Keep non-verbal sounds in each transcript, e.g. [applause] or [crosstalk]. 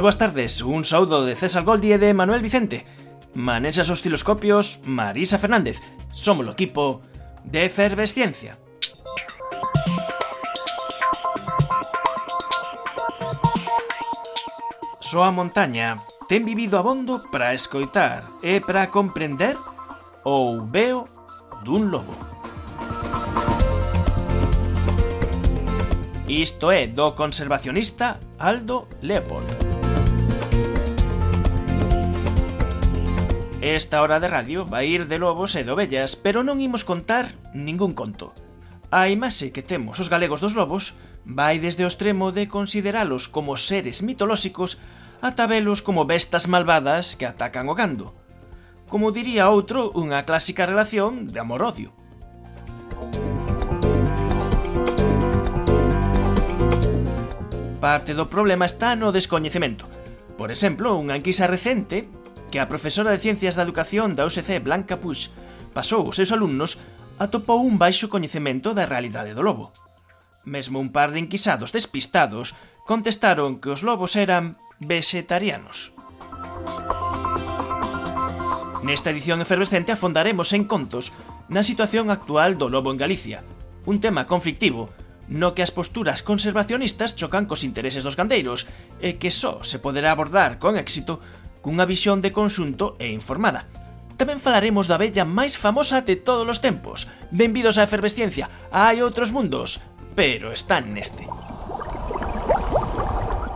moi boas tardes, un saúdo de César Goldi e de Manuel Vicente Manexas os osciloscopios Marisa Fernández Somos o equipo de Efervesciencia Só a montaña ten vivido abondo para escoitar e para comprender ou veo dun lobo. Isto é do conservacionista Aldo Leopold. Esta hora de radio vai ir de lobos e de ovellas, pero non imos contar ningún conto. A imaxe que temos os galegos dos lobos vai desde o extremo de consideralos como seres mitolóxicos ata velos como bestas malvadas que atacan o gando. Como diría outro, unha clásica relación de amor-odio. Parte do problema está no descoñecemento. Por exemplo, unha enquisa recente que a profesora de Ciencias da Educación da UCC Blanca Puig pasou aos seus alumnos atopou un baixo coñecemento da realidade do lobo. Mesmo un par de inquisados despistados contestaron que os lobos eran vegetarianos. Nesta edición efervescente afondaremos en contos na situación actual do lobo en Galicia, un tema conflictivo no que as posturas conservacionistas chocan cos intereses dos gandeiros e que só se poderá abordar con éxito cunha visión de conxunto e informada. Tamén falaremos da bella máis famosa de todos os tempos. Benvidos á efervesciencia, hai outros mundos, pero están neste.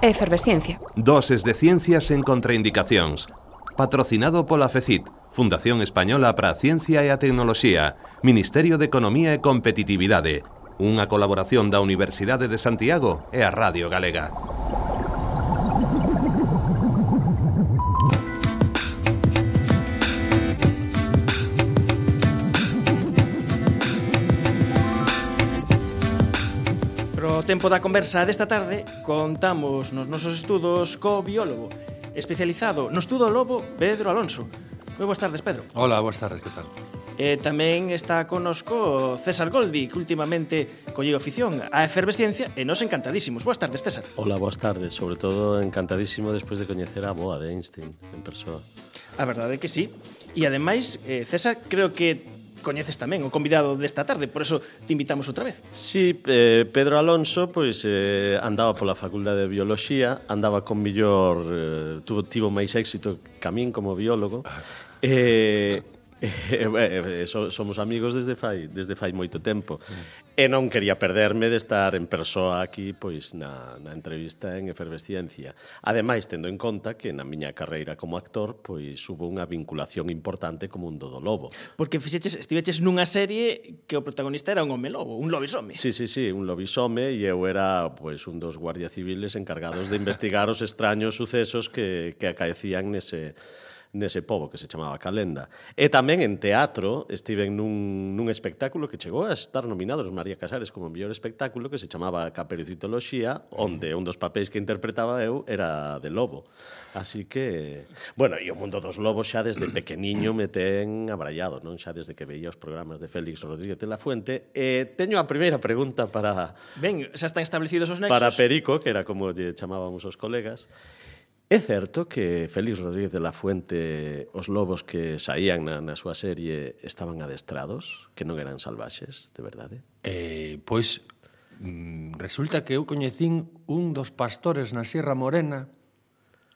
Efervesciencia. Doses de ciencias en contraindicacións. Patrocinado pola FECIT, Fundación Española para a Ciencia e a Tecnoloxía, Ministerio de Economía e Competitividade, unha colaboración da Universidade de Santiago e a Radio Galega. Tempo da conversa desta tarde contamos nos nosos estudos co biólogo especializado no estudo lobo Pedro Alonso. Moi boas tardes, Pedro. Hola, boas tardes, que tal? E tamén está conosco César Goldi, que últimamente colleu afición á efervesciencia e nos encantadísimos. Boas tardes, César. Hola, boas tardes. Sobre todo encantadísimo despois de coñecer a boa de Einstein en persoa. A verdade é que sí. E ademais, eh, César, creo que coñeces tamén o convidado desta tarde, por eso te invitamos outra vez. Sí, eh, Pedro Alonso pois eh, andaba pola Facultade de Biología, andaba con millor eh, tuvo tivo máis éxito que a min como biólogo. Eh, [laughs] eh, eh, so, somos amigos desde fai, desde fai moito tempo. Mm. E non quería perderme de estar en persoa aquí pois na, na entrevista en Efervesciencia. Ademais, tendo en conta que na miña carreira como actor pois hubo unha vinculación importante co mundo do lobo. Porque fixeches, estiveches nunha serie que o protagonista era un home lobo, un lobisome. Sí, sí, sí, un lobisome e eu era pois un dos guardia civiles encargados de investigar os extraños sucesos que, que acaecían nese nese pobo que se chamaba Calenda. E tamén en teatro estiven nun, nun espectáculo que chegou a estar nominado os María Casares como mellor espectáculo que se chamaba Caperucitoloxía, onde un dos papéis que interpretaba eu era de lobo. Así que, bueno, e o mundo dos lobos xa desde pequeniño me ten abrallado, non? Xa desde que veía os programas de Félix Rodríguez de la Fuente. E teño a primeira pregunta para... Ben, xa están establecidos os nexos. Para Perico, que era como lle chamábamos os colegas. É certo que Félix Rodríguez de la Fuente, os lobos que saían na, na súa serie estaban adestrados, que non eran salvaxes, de verdade? Eh, pois mm, resulta que eu coñecín un dos pastores na Sierra Morena,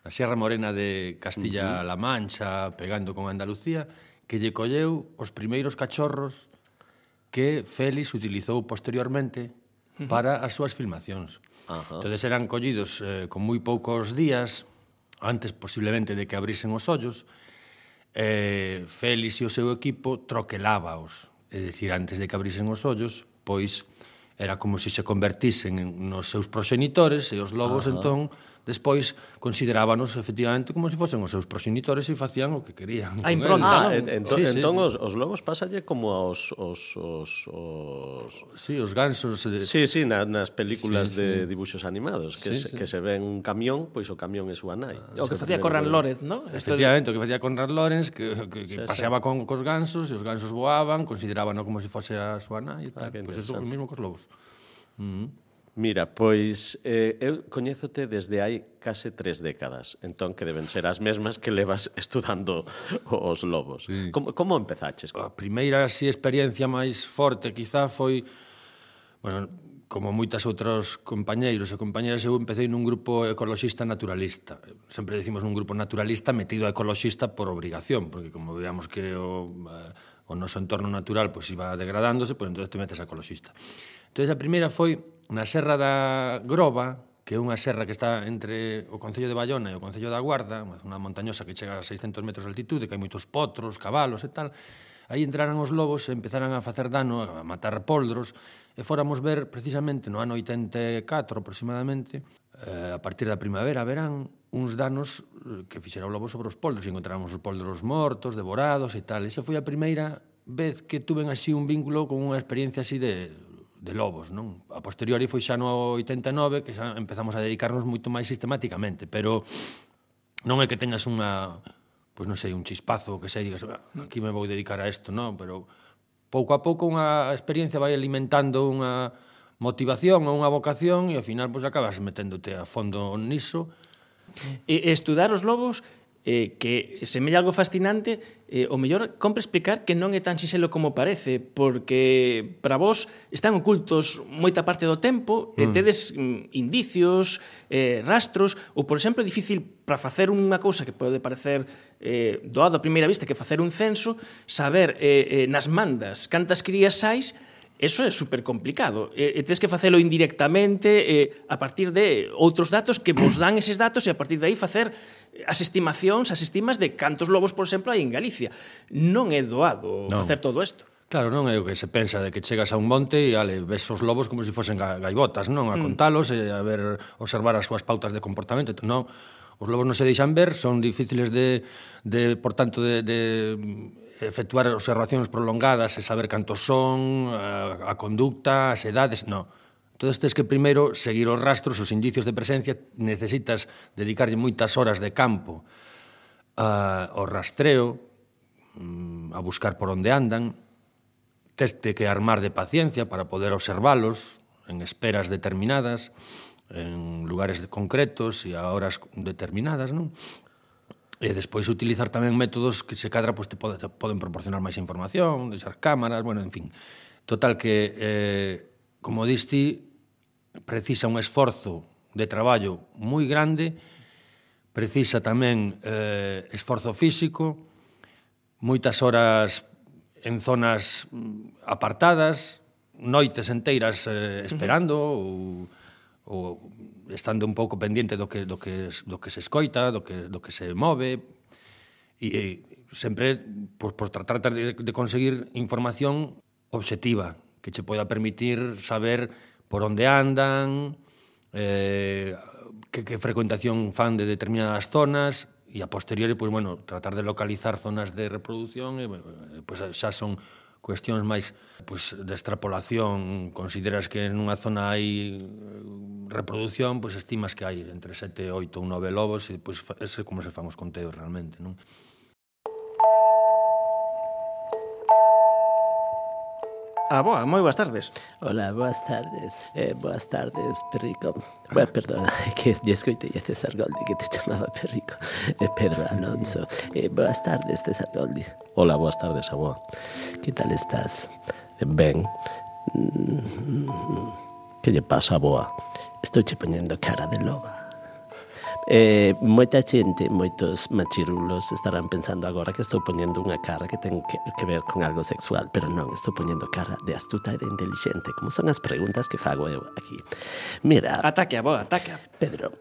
na Sierra Morena de Castilla-La Mancha, pegando con Andalucía, que lle colleu os primeiros cachorros que Félix utilizou posteriormente para as súas filmacións. Ajá. Entonces eran collidos eh, con moi poucos días, antes posiblemente de que abrisen os ollos, eh, Félix e o seu equipo troquelábaos. É dicir, antes de que abrisen os ollos, pois era como se se convertisen nos seus proxenitores e os lobos Ajá. entón Despois considerábanos efectivamente como se fosen os seus proxenitores e facían o que querían. A impronta. Ah, en, entón, sí, sí. entón os, os lobos pasalle como aos os, os, os... Sí, os gansos. De... Sí, sí, na, nas películas sí, sí. de dibuxos animados, que, sí, se, sí. que se ven un camión, pois o camión é súa nai. O que facía Conrad Lorenz, ¿no? Efectivamente, o que facía Conrad Lorenz, que, que, que sí, paseaba sí. con cos gansos, e os gansos voaban, considerábano como se fose a súa nai e ah, tal. Ah, pois pues eso o mismo cos lobos. Mm -hmm. Mira, pois eh, eu coñézote desde hai case tres décadas, entón que deben ser as mesmas que levas [laughs] estudando os lobos. Sí. Como, como empezaches? A primeira así, experiencia máis forte quizá foi... Bueno, como moitas outros compañeiros e compañeras, eu empecé nun grupo ecoloxista naturalista. Sempre decimos un grupo naturalista metido a ecoloxista por obrigación, porque como veamos que o, eh, o noso entorno natural pois, pues, iba degradándose, pois pues, entón te metes a ecoloxista. Entón, a primeira foi na Serra da Groba, que é unha serra que está entre o Concello de Bayona e o Concello da Guarda, unha montañosa que chega a 600 metros de altitude, que hai moitos potros, cabalos e tal, aí entraran os lobos e empezaran a facer dano, a matar poldros, e fóramos ver precisamente no ano 84 aproximadamente, eh, a partir da primavera, verán, uns danos eh, que fixera o lobo sobre os poldros, e encontramos os poldros mortos, devorados e tal. Esa foi a primeira vez que tuven así un vínculo con unha experiencia así de de Lobos, non? A posteriori foi xa no 89 que xa empezamos a dedicarnos moito máis sistemáticamente, pero non é que teñas unha pois non sei, un chispazo que sei, digas, ah, aquí me vou dedicar a isto, non? Pero pouco a pouco unha experiencia vai alimentando unha motivación ou unha vocación e ao final pois acabas meténdote a fondo niso. E estudar os lobos eh, que semella algo fascinante, eh, o mellor compre explicar que non é tan sinxelo como parece, porque para vos están ocultos moita parte do tempo, mm. e tedes mm, indicios, eh, rastros, ou, por exemplo, é difícil para facer unha cousa que pode parecer eh, doado a primeira vista que facer un censo, saber eh, eh, nas mandas cantas crías sais, Eso é super complicado. E, eh, e eh, tens que facelo indirectamente eh, a partir de outros datos que vos dan eses datos e a partir de aí facer eh, as estimacións, as estimas de cantos lobos, por exemplo, hai en Galicia. Non é doado non. facer todo isto. Claro, non é o que se pensa de que chegas a un monte e ale, ves os lobos como se fosen gaivotas, non? A mm. contalos e a ver, observar as súas pautas de comportamento. Entón, non, os lobos non se deixan ver, son difíciles de, de por tanto, de, de efectuar observacións prolongadas e saber cantos son, a, a conducta, as edades, non. Entón, tens que primeiro seguir os rastros, os indicios de presencia, necesitas dedicarlle moitas horas de campo a, ao rastreo, mm, a buscar por onde andan, teste que armar de paciencia para poder observalos en esperas determinadas, en lugares concretos e a horas determinadas, non? E despois utilizar tamén métodos que se cadra pois, te, pode, te poden proporcionar máis información, deixar cámaras, bueno, en fin. Total que, eh, como diste, precisa un esforzo de traballo moi grande, precisa tamén eh, esforzo físico, moitas horas en zonas mm, apartadas, noites enteiras eh, esperando uh -huh. ou, ou estando un pouco pendente do que do que do que se escoita, do que do que se move e, e sempre por, por tratar de, de conseguir información obxectiva que che poida permitir saber por onde andan, eh, que, que frecuentación fan de determinadas zonas e a posteriori, pois, bueno, tratar de localizar zonas de reproducción e, pois, xa son cuestións máis pois, de extrapolación. Consideras que nunha zona hai reprodución, pois estimas que hai entre 7, 8 ou 9 lobos e pois ese como se fan os conteos realmente, non? Ah, boa, moi boas tardes. Hola, boas tardes. Eh, boas tardes, Perrico. Bueno, perdona, [laughs] que lle escoitei a César Goldi que te chamaba Perrico. Eh, Pedro Alonso. Eh, boas tardes, César Goldi. Hola, boas tardes, Aboa. Que tal estás? Ben. Mm -hmm. Que lle pasa, boa? Estou che poñendo cara de loba. Eh, moita xente, moitos machirulos estarán pensando agora que estou poñendo unha cara que ten que, que ver con algo sexual, pero non, estou poñendo cara de astuta e de inteligente, como son as preguntas que fago eu aquí. Mira... Ataque a boa, ataque. Pedro,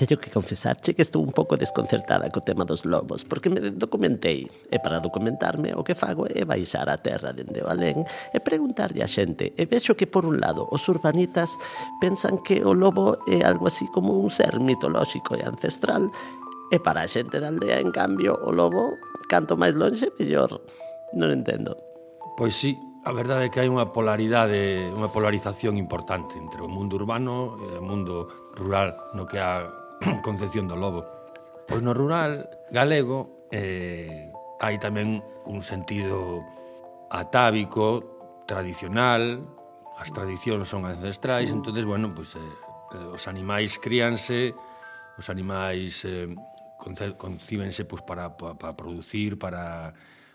Teño que confesarche que estou un pouco desconcertada co tema dos lobos, porque me documentei, e para documentarme o que fago é baixar a terra dende o alén e preguntarlle a xente, e vexo que por un lado os urbanitas pensan que o lobo é algo así como un ser mitolóxico e ancestral, e para a xente da aldea, en cambio, o lobo, canto máis longe, mellor. Non entendo. Pois sí, A verdade é que hai unha polaridade, unha polarización importante entre o mundo urbano e o mundo rural, no que a [clears throat] Concepción do Lobo. Pois no rural galego eh, hai tamén un sentido atávico, tradicional, as tradicións son ancestrais, mm. entonces bueno, pois eh, eh, os animais críanse, os animais eh, concíbense pois, para, para, para producir, para,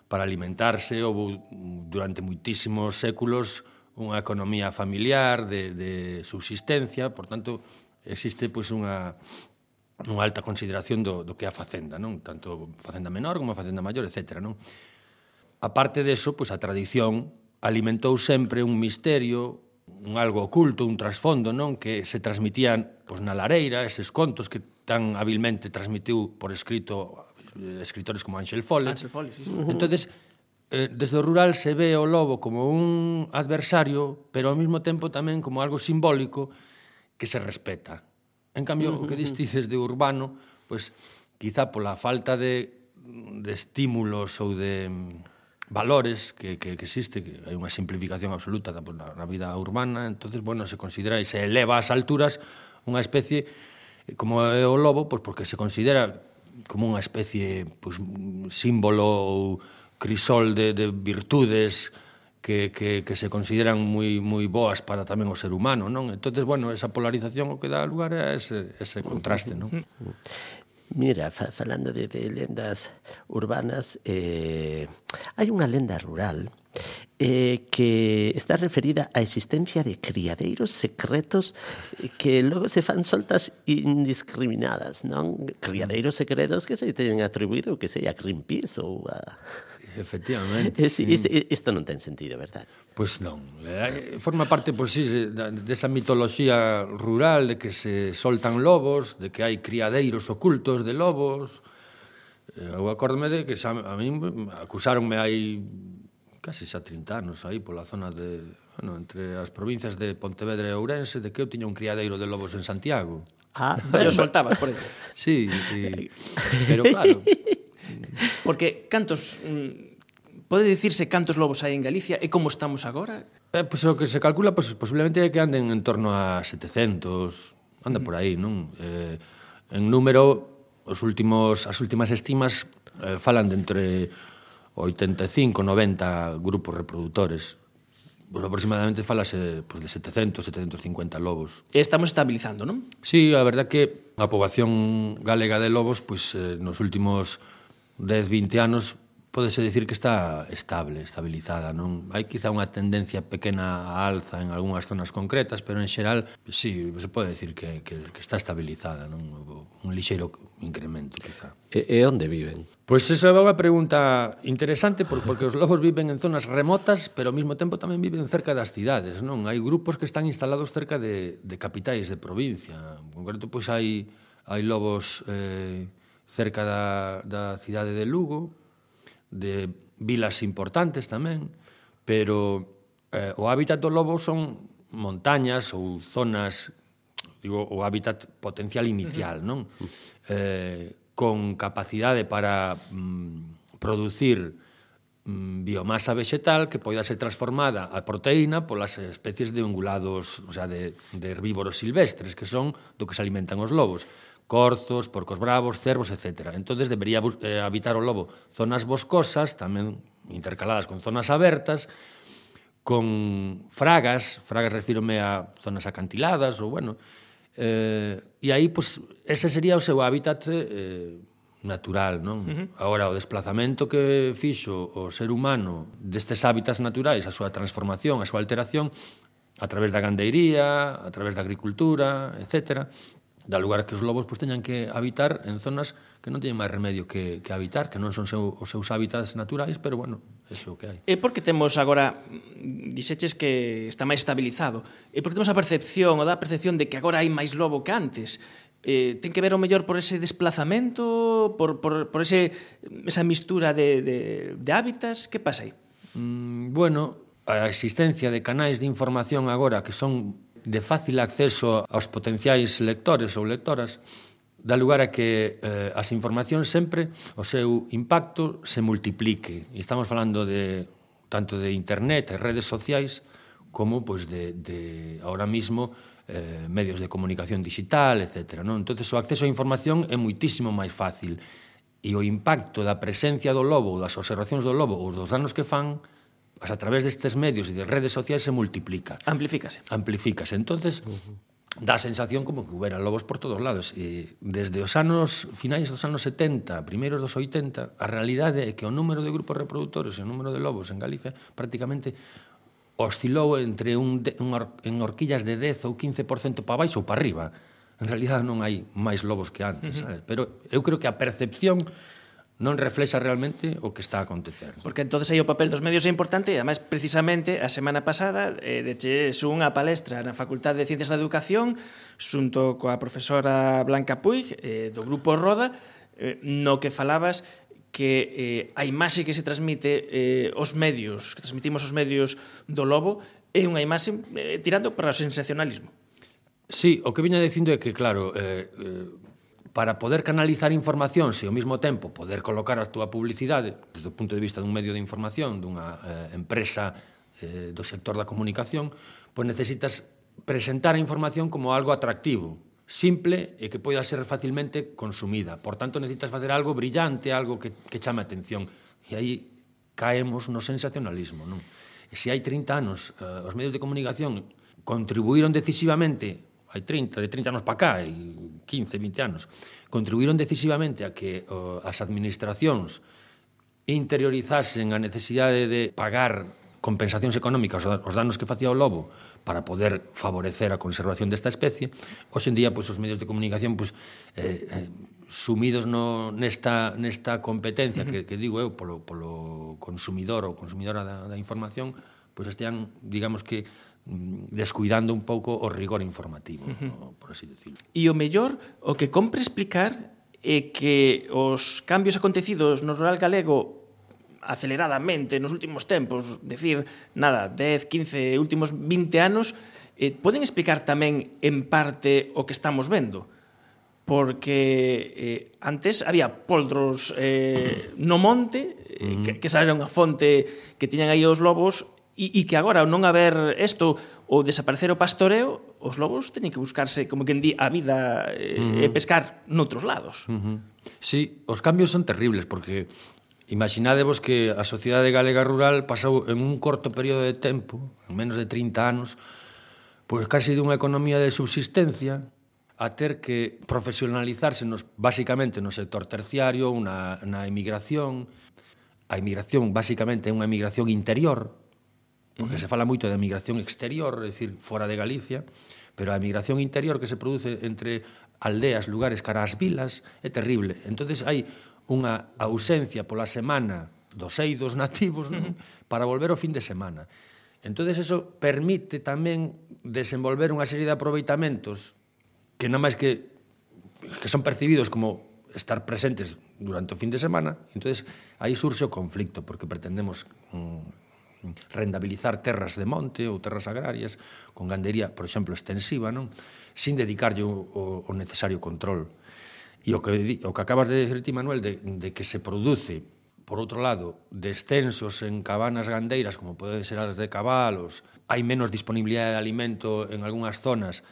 para alimentarse, houve durante moitísimos séculos unha economía familiar de, de subsistencia, por tanto, existe pois, unha, unha alta consideración do, do que é a facenda, non? Tanto facenda menor como facenda maior, etc. Non? A parte deso, pois a tradición alimentou sempre un misterio, un algo oculto, un trasfondo, non? Que se transmitían pois, na lareira, eses contos que tan habilmente transmitiu por escrito eh, escritores como Ángel Folle. Ángel Folle, sí, sí. Entonces, eh, desde o rural se ve o lobo como un adversario, pero ao mesmo tempo tamén como algo simbólico que se respeta En cambio, uh -huh. o que dices de urbano, pois pues, quizá pola falta de, de estímulos ou de mm, valores que, que, que existe, que hai unha simplificación absoluta da, pues, na, na vida urbana, entonces bueno, se considera e se eleva ás alturas unha especie eh, como é o lobo, pois pues, porque se considera como unha especie pues, símbolo ou crisol de, de virtudes, que, que, que se consideran moi moi boas para tamén o ser humano, non? Entonces, bueno, esa polarización o que dá lugar é ese, ese contraste, non? [laughs] Mira, fa, falando de, de lendas urbanas, eh, hai unha lenda rural eh, que está referida á existencia de criadeiros secretos que logo se fan soltas indiscriminadas, non? Criadeiros secretos que se teñen atribuído, que sei, a Greenpeace ou a Efectivamente. Es, isto, isto non ten sentido, verdad? Pois non. Eh, forma parte, pois sí, desa mitoloxía rural de que se soltan lobos, de que hai criadeiros ocultos de lobos. Eh, eu acordome de que xa, a min acusaronme hai casi xa 30 anos aí pola zona de, bueno, entre as provincias de Pontevedra e Ourense de que eu tiña un criadeiro de lobos en Santiago. Ah, [laughs] pero soltabas por aí. Sí, sí. Pero claro, Porque cantos... Mm, pode dicirse cantos lobos hai en Galicia e como estamos agora? Eh, pois pues, o que se calcula, pois, pues, posiblemente que anden en torno a 700, anda por aí, non? Eh, en número, os últimos, as últimas estimas eh, falan de entre 85 90 grupos reproductores Pues aproximadamente falase pues, de 700, 750 lobos. E estamos estabilizando, non? Sí, a verdad que a poboación galega de lobos pues, eh, nos últimos 10, 20 anos podese decir que está estable, estabilizada, non? Hai quizá unha tendencia pequena a alza en algunhas zonas concretas, pero en xeral, sí, se pode decir que, que, que está estabilizada, non? Un lixeiro incremento, quizá. E, e onde viven? Pois pues esa é unha pregunta interesante porque, porque os lobos viven en zonas remotas, pero ao mesmo tempo tamén viven cerca das cidades, non? Hai grupos que están instalados cerca de, de capitais de provincia. En concreto, pois hai, hai lobos... Eh, cerca da, da cidade de Lugo, de vilas importantes tamén, pero eh, o hábitat do lobo son montañas ou zonas digo, o hábitat potencial inicial, non? Eh, con capacidade para mm, producir mm, biomasa vegetal que poida ser transformada a proteína polas especies de ungulados, o sea, de, de herbívoros silvestres, que son do que se alimentan os lobos corzos, porcos bravos, cervos, etc. Entonces debería eh, habitar o lobo zonas boscosas, tamén intercaladas con zonas abertas, con fragas, fragas refírome a zonas acantiladas ou bueno, eh, e aí pues, ese sería o seu hábitat eh, natural, non? Uh -huh. Agora o desplazamento que fixo o ser humano destes hábitats naturais, a súa transformación, a súa alteración a través da gandeiría, a través da agricultura, etcétera, dá lugar que os lobos pois, teñan que habitar en zonas que non teñen máis remedio que, que habitar, que non son seu, os seus hábitats naturais, pero bueno, eso que hai. É porque temos agora diseches que está máis estabilizado. É porque temos a percepción, ou da percepción de que agora hai máis lobo que antes. Eh, ten que ver o mellor por ese desplazamento, por, por, por ese, esa mistura de, de, de hábitats? Que pasa aí? Mm, bueno, a existencia de canais de información agora que son de fácil acceso aos potenciais lectores ou lectoras, dá lugar a que eh, as informacións sempre o seu impacto se multiplique. E estamos falando de tanto de internet e redes sociais como pois de, de ahora mismo eh, medios de comunicación digital, etc. Non? Entón, o acceso á información é muitísimo máis fácil e o impacto da presencia do lobo ou das observacións do lobo ou dos danos que fan As a través destes medios e de redes sociais se multiplica. Amplifícase. Amplifícase. Entonces, uh -huh. dá a sensación como que hubiera lobos por todos lados. E desde os anos finais dos anos 70, primeiros dos 80, a realidade é que o número de grupos reproductores e o número de lobos en Galicia prácticamente oscilou entre un, de, un or, en horquillas de 10 ou 15% para baixo ou para arriba. En realidad non hai máis lobos que antes, uh -huh. sabes? Pero eu creo que a percepción non reflexa realmente o que está a acontecer. Porque entonces aí o papel dos medios é importante e ademais precisamente a semana pasada eh, deche unha palestra na Facultade de Ciencias da Educación xunto coa profesora Blanca Puig eh, do Grupo Roda eh, no que falabas que eh, a imaxe que se transmite eh, os medios, que transmitimos os medios do lobo é unha imaxe eh, tirando para o sensacionalismo. Sí, o que viña dicindo é que, claro, eh, eh para poder canalizar información e ao mesmo tempo poder colocar a túa publicidade desde o punto de vista dun medio de información dunha eh, empresa eh, do sector da comunicación pois necesitas presentar a información como algo atractivo simple e que poida ser facilmente consumida por tanto necesitas facer algo brillante algo que, que chame a atención e aí caemos no sensacionalismo non? e se hai 30 anos eh, os medios de comunicación contribuíron decisivamente hai 30, de 30 anos para cá, e 15, 20 anos, contribuíron decisivamente a que o, as administracións interiorizasen a necesidade de pagar compensacións económicas os danos que facía o lobo para poder favorecer a conservación desta especie, hoxe en día pois, os medios de comunicación pois, eh, eh, sumidos no, nesta, nesta competencia uh -huh. que, que digo eu polo, polo consumidor ou consumidora da, da información, pois estean, digamos que, Mm, descuidando un pouco o rigor informativo, uh -huh. por así decirlo. E o mellor, o que compre explicar é que os cambios acontecidos no rural galego aceleradamente nos últimos tempos, decir, nada, 10, 15, últimos 20 anos, eh, poden explicar tamén en parte o que estamos vendo. Porque eh, antes había poldros eh, no monte, eh, que, que xa era unha fonte que tiñan aí os lobos, E, e que agora, ao non haber isto, ou desaparecer o pastoreo, os lobos teñen que buscarse, como que di, a vida eh, e, uh -huh. e pescar noutros lados. Uh -huh. Sí, os cambios son terribles, porque imaginadevos que a sociedade galega rural pasou en un corto período de tempo, en menos de 30 anos, pois casi dunha economía de subsistencia a ter que profesionalizarse nos, basicamente no sector terciario, na, na emigración. A emigración basicamente é unha emigración interior, porque uh -huh. se fala moito da migración exterior, é dicir, fora de Galicia, pero a migración interior que se produce entre aldeas, lugares cara ás vilas, é terrible. Entonces hai unha ausencia pola semana dos eidos [laughs] nativos uh -huh. non? para volver o fin de semana. Entonces eso permite tamén desenvolver unha serie de aproveitamentos que non máis que que son percibidos como estar presentes durante o fin de semana, entonces aí surxe o conflicto porque pretendemos mm, rendabilizar terras de monte ou terras agrarias con gandería, por exemplo, extensiva, non? Sin dedicarlle o, o necesario control. E o que, o que acabas de dicir ti, Manuel, de, de que se produce por outro lado, descensos en cabanas gandeiras, como poden ser as de cabalos, hai menos disponibilidade de alimento en algunhas zonas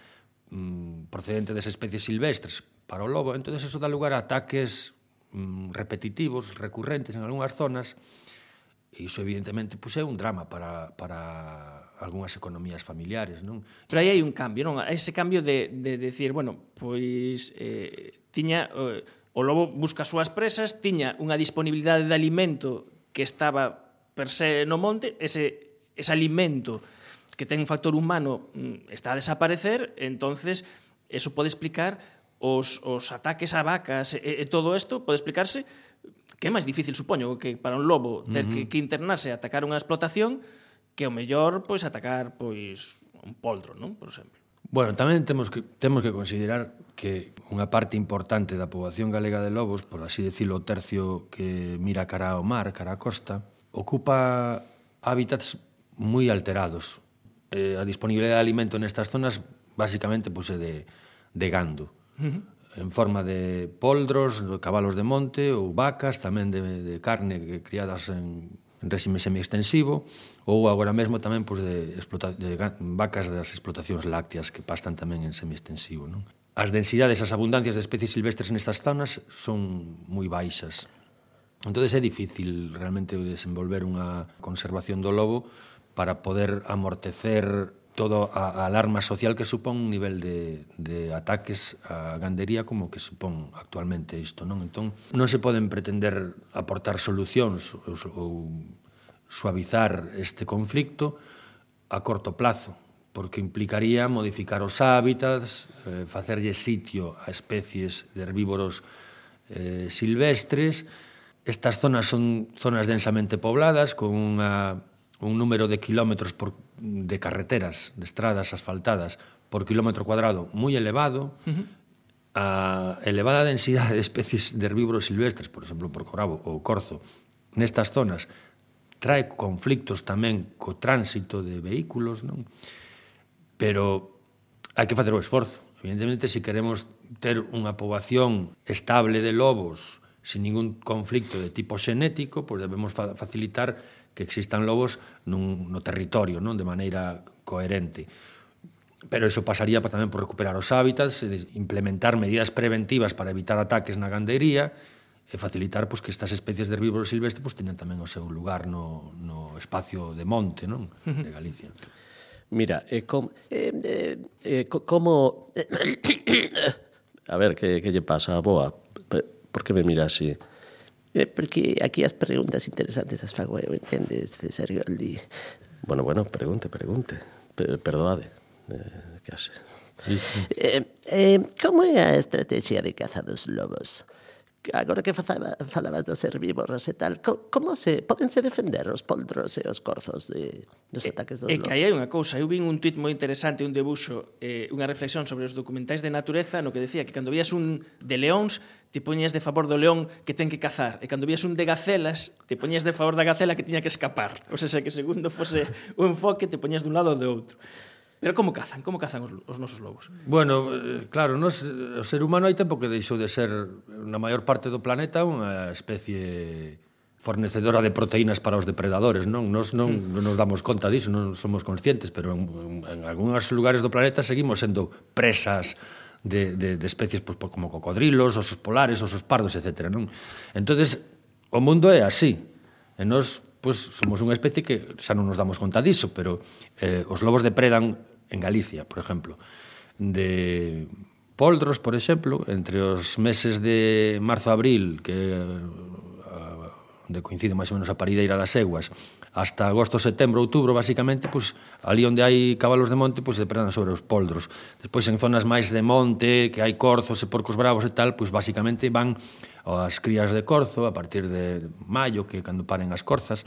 mmm, procedente das especies silvestres para o lobo, entón eso dá lugar a ataques mmm, repetitivos, recurrentes en algunhas zonas, E iso, evidentemente, pois é un drama para, para algunhas economías familiares, non? Pero aí hai un cambio, non? Ese cambio de, de decir, bueno, pois eh, tiña... Eh, o lobo busca as súas presas, tiña unha disponibilidade de alimento que estaba per se no monte, ese, ese alimento que ten un factor humano mm, está a desaparecer, entonces eso pode explicar os, os ataques a vacas e, e todo isto pode explicarse que é máis difícil, supoño, que para un lobo ter uh -huh. que, que internarse e atacar unha explotación que o mellor pois atacar pois un poltro, non? Por exemplo. Bueno, tamén temos que temos que considerar que unha parte importante da poboación galega de lobos, por así decirlo, o tercio que mira cara ao mar, cara á costa, ocupa hábitats moi alterados. Eh, a disponibilidade de alimento nestas zonas basicamente pois é de de gando. Uh -huh en forma de poldros, de cabalos de monte ou vacas, tamén de, de carne criadas en, en réxime semiextensivo, ou agora mesmo tamén pois, de, explota, de vacas das explotacións lácteas que pastan tamén en semiextensivo. Non? As densidades, as abundancias de especies silvestres nestas zonas son moi baixas. Entón é difícil realmente desenvolver unha conservación do lobo para poder amortecer todo a, a alarma social que supón un nivel de, de ataques á gandería como que supón actualmente isto, non? Entón, non se poden pretender aportar solucións ou, ou suavizar este conflicto a corto plazo, porque implicaría modificar os hábitats, eh, facerlle sitio a especies de herbívoros eh, silvestres. Estas zonas son zonas densamente pobladas, con unha, un número de kilómetros por, de carreteras, de estradas asfaltadas por kilómetro cuadrado moi elevado, uh -huh. a elevada densidade de especies de herbívoros silvestres, por exemplo, por corabo ou corzo, nestas zonas trae conflictos tamén co tránsito de vehículos, non? Pero hai que facer o esforzo. Evidentemente, se queremos ter unha poboación estable de lobos sin ningún conflicto de tipo xenético, pois pues debemos fa facilitar que existan lobos nun, no territorio, non de maneira coherente. Pero iso pasaría tamén por recuperar os hábitats, implementar medidas preventivas para evitar ataques na gandería e facilitar pois, que estas especies de herbívoros silvestres pois, teñan tamén o seu lugar no, no espacio de monte non de Galicia. Mira, eh, com, eh, eh, eh, como... [coughs] a ver, que, que lle pasa a boa? Por que me mira así? Eh, porque aquí as preguntas interesantes as fago eu, entendes, Sergio? Aldi? Bueno, bueno, pregunte, pregunte. P perdoade, eh, que haxe. Sí, sí. Eh, eh, como é a estrategia de caza dos lobos? agora que falaba, falabas dos herbívoros e tal, como se podense defender os poldros e os corzos de, dos ataques dos lobos? É que aí hai unha cousa, eu vin un tuit moi interesante, un debuxo, eh, unha reflexión sobre os documentais de natureza, no que decía que cando vías un de leóns, te poñías de favor do león que ten que cazar, e cando vías un de gacelas, te poñías de favor da gacela que tiña que escapar. [laughs] O sea, que segundo fose o enfoque, te poñías dun lado ou do outro. Pero como cazan? Como cazan os, os nosos lobos? Bueno, eh, claro, nos, eh, o ser humano hai tempo que deixou de ser na maior parte do planeta unha especie fornecedora de proteínas para os depredadores, non? Nos non, hmm. non nos damos conta disso, non somos conscientes, pero en, en algúns lugares do planeta seguimos sendo presas de, de, de especies pues, como cocodrilos, osos polares, osos pardos, etc. Non? entonces o mundo é así. E nos pues, somos unha especie que xa non nos damos conta disso, pero eh, os lobos depredan en Galicia, por exemplo, de poldros, por exemplo, entre os meses de marzo-abril, que eh, onde coincide máis ou menos a parideira das eguas, hasta agosto, setembro, outubro, basicamente, pois, ali onde hai cabalos de monte, pois depredan sobre os poldros. Despois, en zonas máis de monte, que hai corzos e porcos bravos e tal, pois basicamente van as crías de corzo a partir de maio, que cando paren as corzas,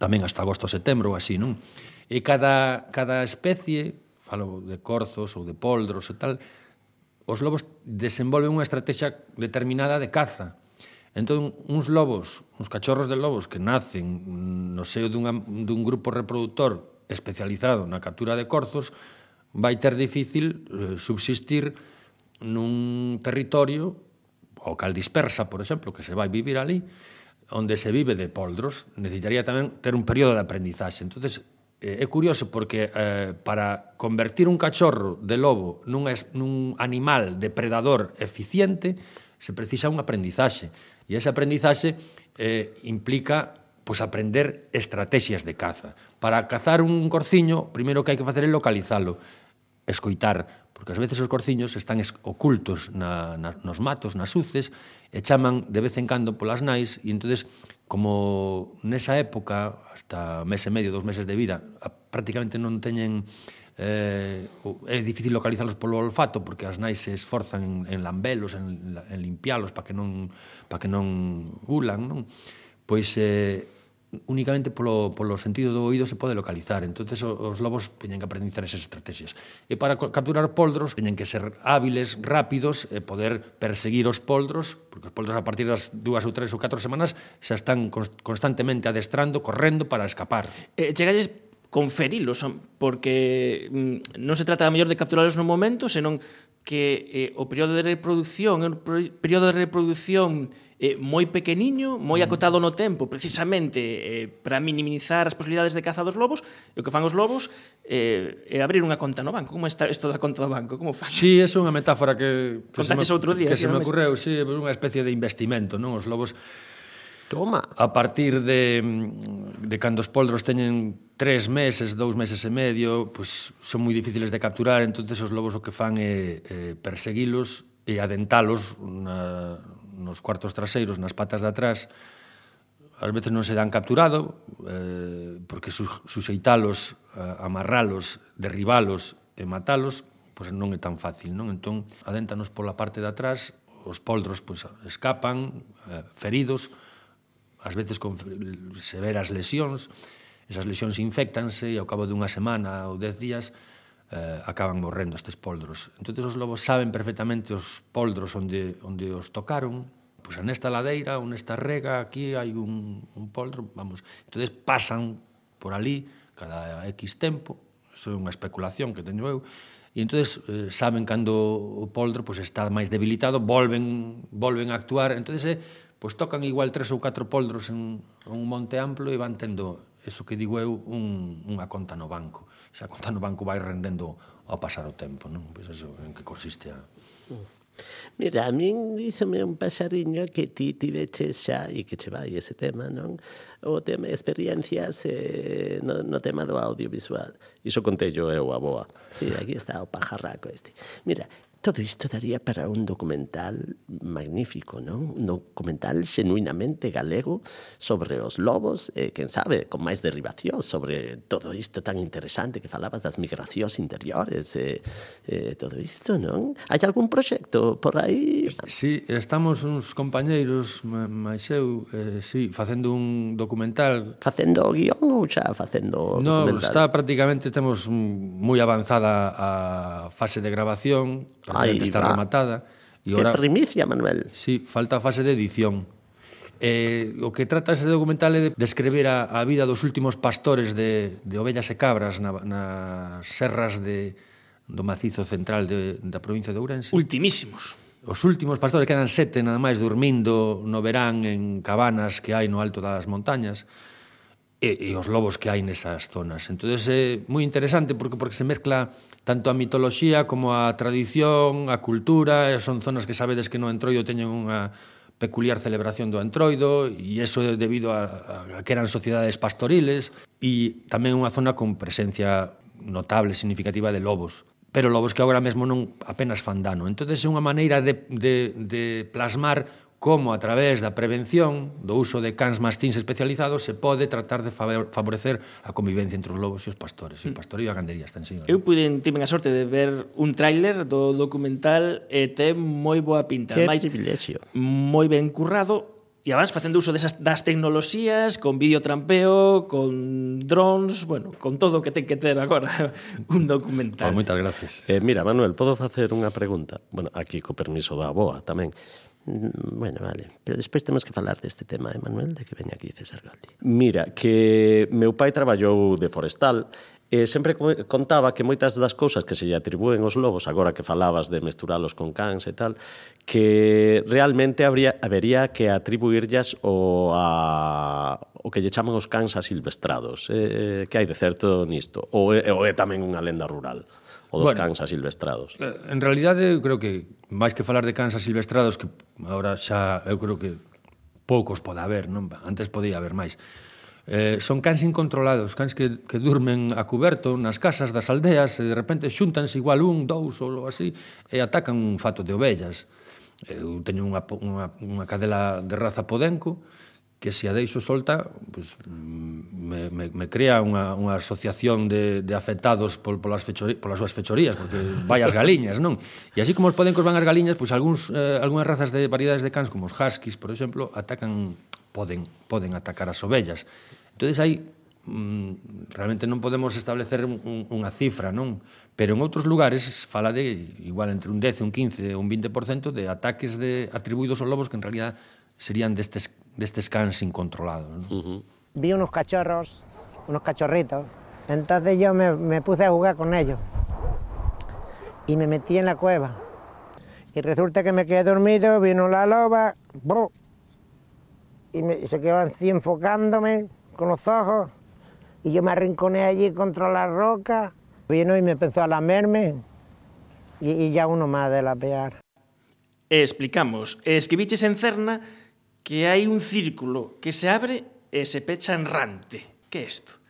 tamén hasta agosto, setembro, así, non? E cada, cada especie, falo de corzos ou de poldros e tal, os lobos desenvolven unha estrategia determinada de caza. Entón, uns lobos, uns cachorros de lobos que nacen no seo dunha, dun grupo reproductor especializado na captura de corzos, vai ter difícil eh, subsistir nun territorio o cal dispersa, por exemplo, que se vai vivir ali, onde se vive de poldros, necesitaría tamén ter un período de aprendizaxe. entonces Eh, é curioso porque eh, para convertir un cachorro de lobo nun, es, nun animal depredador eficiente se precisa un aprendizaxe e ese aprendizaxe eh, implica pois aprender estrategias de caza. Para cazar un corciño, primeiro que hai que facer é localizalo, escoitar, porque ás veces os corciños están ocultos na, na, nos matos, nas uces, e chaman de vez en cando polas nais, e entonces como nesa época, hasta mes e medio, dos meses de vida, prácticamente non teñen eh, é difícil localizarlos polo olfato porque as nais se esforzan en, en lambelos, en, en limpialos para que non para que non ulan, non? Pois eh, únicamente polo, polo sentido do oído se pode localizar. entonces os lobos teñen que aprendizar esas estrategias. E para capturar poldros teñen que ser hábiles, rápidos e poder perseguir os poldros, porque os poldros a partir das dúas ou tres ou catro semanas xa están constantemente adestrando, correndo para escapar. Eh, chegalles conferilos, porque mm, non se trata a mellor de capturarlos no momento, senón que eh, o período de reproducción, o período de reproducción eh, moi pequeniño, moi mm. acotado no tempo, precisamente eh, para minimizar as posibilidades de caza dos lobos, e o que fan os lobos eh, é abrir unha conta no banco. Como está isto da conta do banco? Como fan? Sí, é unha metáfora que, que se me, outro día. Que se me ocurreu, sí, unha especie de investimento, non? Os lobos Toma. A partir de, de cando os poldros teñen tres meses, dous meses e medio, pues, son moi difíciles de capturar, entonces os lobos o que fan é, é perseguilos e adentalos na, nos cuartos traseiros, nas patas de atrás, ás veces non se dan capturado, eh, porque su, suxeitalos, eh, amarralos, derribalos e matalos, pois non é tan fácil, non? Entón, adéntanos pola parte de atrás, os poldros pois, escapan, eh, feridos, ás veces con severas lesións, esas lesións infectanse e ao cabo dunha semana ou dez días eh, acaban morrendo estes poldros. Entón, os lobos saben perfectamente os poldros onde, onde os tocaron, pois pues nesta ladeira ou nesta rega aquí hai un, un poldro, vamos, entonces pasan por ali cada X tempo, iso é unha especulación que teño eu, e entonces eh, saben cando o poldro pois, pues, está máis debilitado, volven, volven a actuar, entonces eh, pois, tocan igual tres ou catro poldros en, en un monte amplo e van tendo eso que digo eu, un, unha conta no banco. Xa a conta no banco vai rendendo ao pasar o tempo, non? Pois eso en que consiste a... Mira, a min díxome un paxariño que ti tiveche xa e que che vai ese tema, non? O tema experiencias eh, no, no tema do audiovisual. Iso contello eu a boa. Sí, aquí está o pajarraco este. Mira, Todo isto daría para un documental magnífico, non? Un documental xenuinamente galego sobre os lobos, e, eh, quen sabe, con máis derivación sobre todo isto tan interesante que falabas das migracións interiores, e, eh, eh, todo isto, non? Hai algún proxecto por aí? Sí, estamos uns compañeiros, máis eu, eh, sí, facendo un documental. Facendo o guión ou xa facendo o no, documental? No, está prácticamente, temos moi avanzada a fase de grabación, Aí está va. rematada. E que primicia, Manuel. Sí, falta a fase de edición. Eh, o que trata ese documental é de describir a, a vida dos últimos pastores de, de ovellas e cabras na, nas serras de, do macizo central de, da provincia de Ourense. Ultimísimos. Os últimos pastores quedan sete nada máis dormindo no verán en cabanas que hai no alto das montañas e, e os lobos que hai nesas zonas. Entón, é moi interesante porque porque se mezcla tanto a mitoloxía como a tradición, a cultura, son zonas que sabedes que no Entroido teñen unha peculiar celebración do Entroido e iso é debido a, a que eran sociedades pastoriles e tamén unha zona con presencia notable, significativa de lobos pero lobos que agora mesmo non apenas fan dano. Entón, é unha maneira de, de, de plasmar como a través da prevención do uso de cans mastins especializados se pode tratar de favorecer a convivencia entre os lobos e os pastores, e o mm. pastor e a gandería está ensiño. Eu pude tiven a sorte de ver un tráiler do documental e ten moi boa pinta, que máis privilegio. Moi ben currado e además facendo uso desas das tecnoloxías, con videotrampeo, con drones, bueno, con todo o que ten que ter agora [laughs] un documental. Oh, moitas gracias. Eh, mira, Manuel, podo facer unha pregunta? Bueno, aquí co permiso da boa tamén. Mm, bueno, vale. Pero despois temos que falar deste tema, eh, Manuel, de que veña aquí César Galdi. Mira, que meu pai traballou de forestal E sempre contaba que moitas das cousas que se lle atribúen aos lobos, agora que falabas de mesturalos con cans e tal, que realmente habría, habería que atribuirllas o, a, o que lle chaman os cans asilvestrados. Eh, eh, que hai de certo nisto? Ou é, ou é tamén unha lenda rural? o dos bueno, cans asilvestrados. Eh, en realidade, eu creo que máis que falar de cans asilvestrados que agora xa eu creo que poucos pode haber, non? Antes podía haber máis. Eh, son cans incontrolados, cans que, que durmen a cuberto nas casas das aldeas e de repente xuntanse igual un, dous ou así e atacan un fato de ovellas. Eu teño unha, unha, unha cadela de raza podenco que se a deixo solta pues, me, me, me crea unha, unha asociación de, de afectados pol, polas, fechori, polas súas fechorías porque vai as galiñas, non? E así como os poden corban van as galiñas pois pues, algúns, eh, algunhas razas de variedades de cans como os huskies, por exemplo, atacan poden, poden atacar as ovellas entonces hai mm, realmente non podemos establecer un, unha cifra, non? Pero en outros lugares fala de igual entre un 10, un 15, un 20% de ataques de atribuídos aos lobos que en realidad serían destes destes cans incontrolados. ¿no? Uh -huh. Vi unos cachorros, unos cachorritos, entonces yo me, me puse a jugar con ellos y me metí en la cueva. Y resulta que me quedé dormido, vino la loba, ¡bro! y, me, y se quedó así enfocándome con los ojos, y yo me arrinconé allí contra la roca, vino y me empezó a lamerme, y, y ya uno más de la pear. Explicamos, escribiches en Cerna que hai un círculo que se abre e se pecha en rante. Que é isto?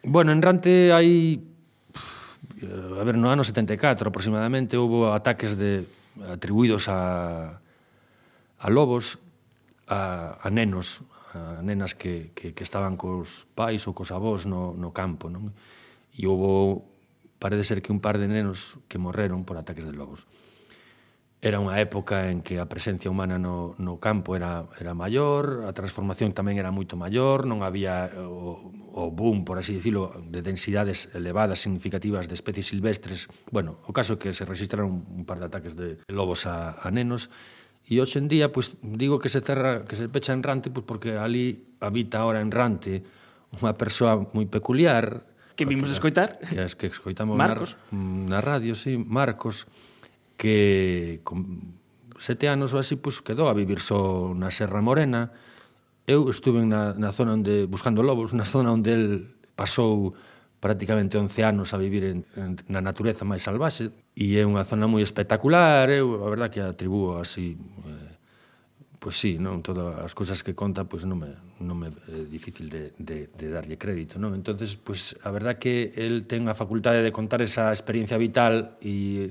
Bueno, en rante hai a ver, no ano 74 aproximadamente houve ataques de atribuídos a a lobos a, a nenos, a nenas que, que, que estaban cos pais ou cos avós no, no campo, non? E houve, parece ser que un par de nenos que morreron por ataques de lobos era unha época en que a presencia humana no, no campo era, era maior, a transformación tamén era moito maior, non había eh, o, o boom, por así dicilo, de densidades elevadas significativas de especies silvestres. Bueno, o caso é que se registraron un par de ataques de lobos a, a nenos, E hoxe en día, pois, digo que se cerra, que se pecha en Rante, pois porque ali habita ahora en Rante unha persoa moi peculiar. Que vimos que, de escoitar. Que, que escoitamos Marcos. Na, na radio, sí, Marcos que con sete anos ou así pues, quedou a vivir só na Serra Morena. Eu estuve na, na zona onde, buscando lobos, na zona onde el pasou prácticamente 11 anos a vivir en, en, na natureza máis salvaxe e é unha zona moi espectacular, eu a verdad que atribúo así eh, pois sí, non todas as cousas que conta pois non me non me é difícil de de de darlle crédito, non? Entonces, pois a verdad que el ten a facultade de contar esa experiencia vital e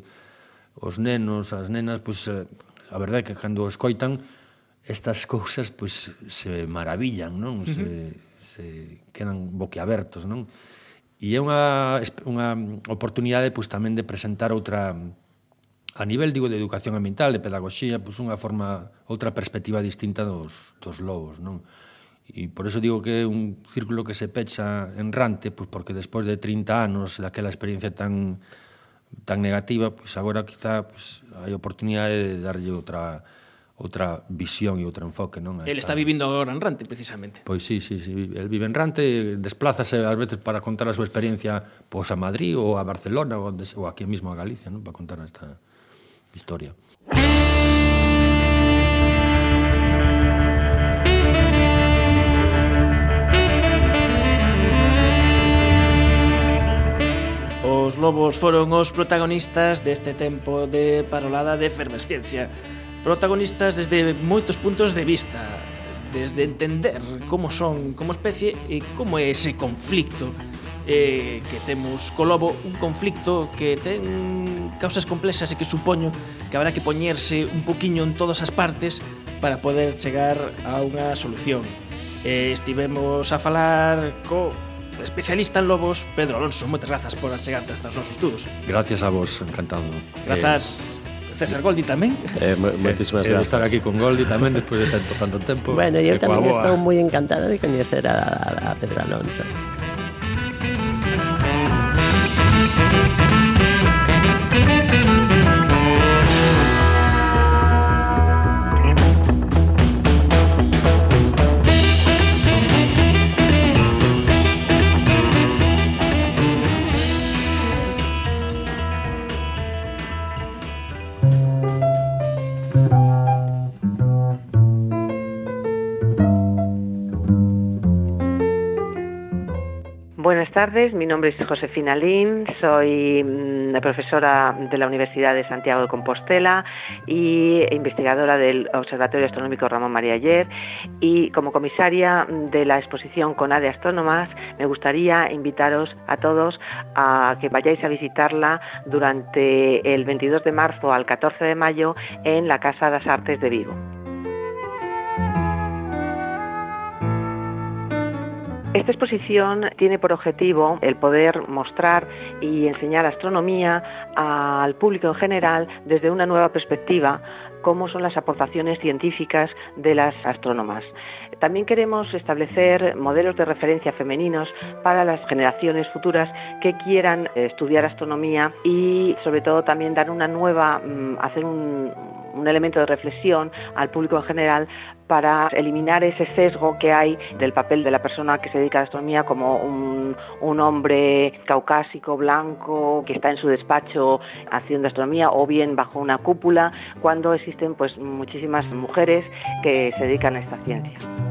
os nenos, as nenas, pois, a verdade é que cando os coitan, estas cousas pois, se maravillan, non? Se, uh -huh. se quedan boquiabertos, non? E é unha, unha oportunidade pois, tamén de presentar outra a nivel digo de educación ambiental, de pedagogía, pois unha forma, outra perspectiva distinta dos, dos lobos, non? E por eso digo que é un círculo que se pecha en Rante, pois porque despois de 30 anos daquela experiencia tan tan negativa, pois agora quizá pois, hai oportunidade de darlle outra outra visión e outro enfoque, non? Ele está vivindo agora en Rante, precisamente. Pois sí, sí, sí. El vive en Rante, desplázase ás veces para contar a súa experiencia pois a Madrid ou a Barcelona ou, onde, ou aquí mesmo a Galicia, non? Para contar esta historia. Música os lobos foron os protagonistas deste tempo de parolada de efervesciencia. Protagonistas desde moitos puntos de vista, desde entender como son como especie e como é ese conflicto eh, que temos co lobo, un conflicto que ten causas complexas e que supoño que habrá que poñerse un poquiño en todas as partes para poder chegar a unha solución. Eh, estivemos a falar co especialista en lobos, Pedro Alonso, moitas grazas por achegarte hasta os nosos estudos. Gracias a vos, encantado. Grazas eh, César Goldi tamén. Eh, moitísimas eh, eh gracias. estar aquí con Goldi tamén despois de tanto, tanto tempo. Bueno, eu tamén estou moi encantada de coñecer a, a Pedro Alonso. Mi nombre es Josefina Lin, soy mm, profesora de la Universidad de Santiago de Compostela y investigadora del Observatorio Astronómico Ramón María Ayer y como comisaria de la exposición CONADE Astrónomas me gustaría invitaros a todos a que vayáis a visitarla durante el 22 de marzo al 14 de mayo en la Casa das Artes de Vigo. Esta exposición tiene por objetivo el poder mostrar y enseñar astronomía al público en general desde una nueva perspectiva, cómo son las aportaciones científicas de las astrónomas. También queremos establecer modelos de referencia femeninos para las generaciones futuras que quieran estudiar astronomía y sobre todo también dar una nueva, mm, hacer un, un elemento de reflexión al público en general para eliminar ese sesgo que hay del papel de la persona que se dedica a la astronomía como un, un, hombre caucásico, blanco, que está en su despacho haciendo astronomía o bien bajo una cúpula, cuando existen pues muchísimas mujeres que se dedican a esta ciencia.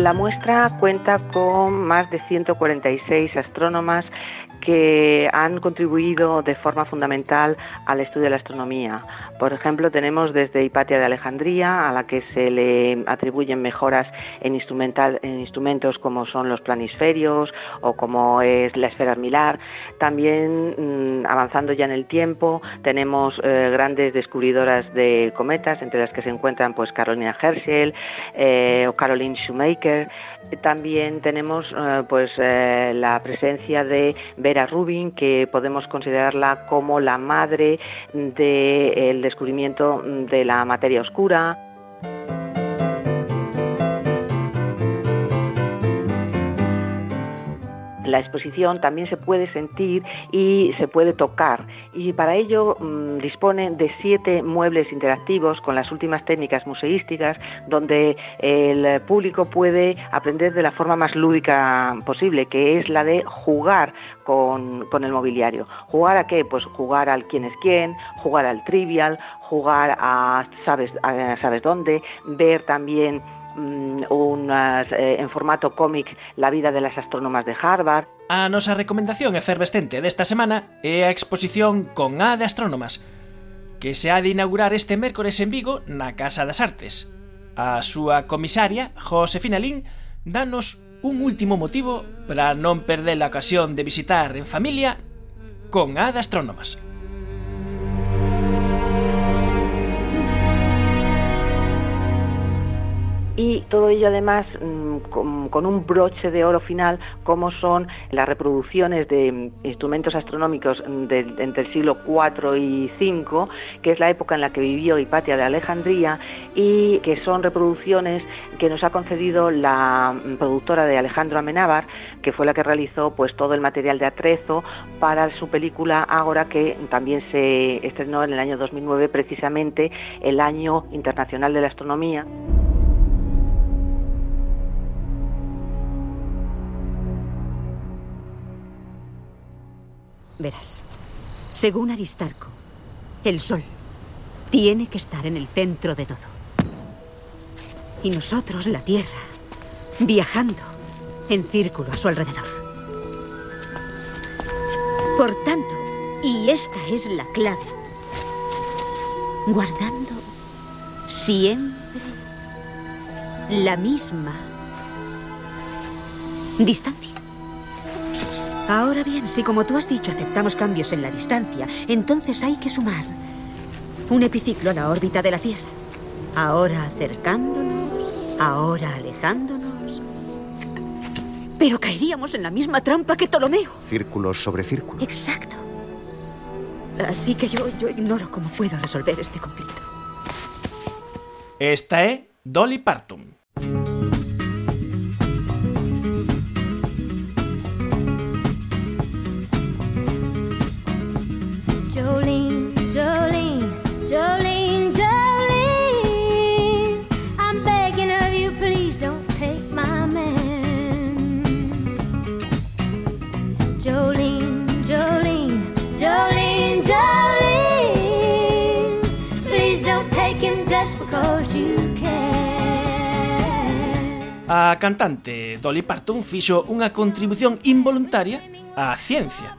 La muestra cuenta con más de 146 astrónomas que han contribuido de forma fundamental al estudio de la astronomía. Por ejemplo, tenemos desde Hipatia de Alejandría, a la que se le atribuyen mejoras en, instrumentos como son los planisferios o como es la esfera armilar. También, mm, avanzando ya en el tiempo, tenemos eh, grandes descubridoras de cometas, entre las que se encuentran pues Carolina Herschel eh, o Caroline Shoemaker. También tenemos eh, pues la presencia de Vera Rubin, que podemos considerarla como la madre del descubrimiento de la materia oscura. La exposición también se puede sentir y se puede tocar y para ello mm, dispone de siete muebles interactivos con las últimas técnicas museísticas donde el público puede aprender de la forma más lúdica posible que es la de jugar con, con el mobiliario. ¿Jugar a qué? Pues jugar al quién es quién, jugar al trivial, jugar a sabes, a, sabes dónde, ver también mm, unas, eh, en formato cómic La vida de las astrónomas de Harvard. A nosa recomendación efervescente desta semana é a exposición con A de Astrónomas, que se ha de inaugurar este mércores en Vigo na Casa das Artes. A súa comisaria, Josefina Lin, danos un último motivo para non perder a ocasión de visitar en familia con A de Astrónomas. Y todo ello además mm, con, un broche de oro final como son las reproducciones de mm, instrumentos astronómicos mm, entre el siglo IV y V, que es la época en la que vivió Hipatia de Alejandría y que son reproducciones que nos ha concedido la productora de Alejandro Amenábar, que fue la que realizó pues todo el material de atrezo para su película Ágora que también se estrenó en el año 2009 precisamente el año internacional de la astronomía. Verás, según Aristarco, el Sol tiene que estar en el centro de todo. Y nosotros, la Tierra, viajando en círculo a su alrededor. Por tanto, y esta es la clave, guardando siempre la misma distancia. Ahora bien, si como tú has dicho aceptamos cambios en la distancia, entonces hay que sumar un epiciclo a la órbita de la Tierra. Ahora acercándonos, ahora alejándonos. Pero caeríamos en la misma trampa que Ptolomeo. Círculos sobre círculos. Exacto. Así que yo, yo ignoro cómo puedo resolver este conflicto. Esta es Dolly Parton. cantante Dolly Parton fixo unha contribución involuntaria á ciencia.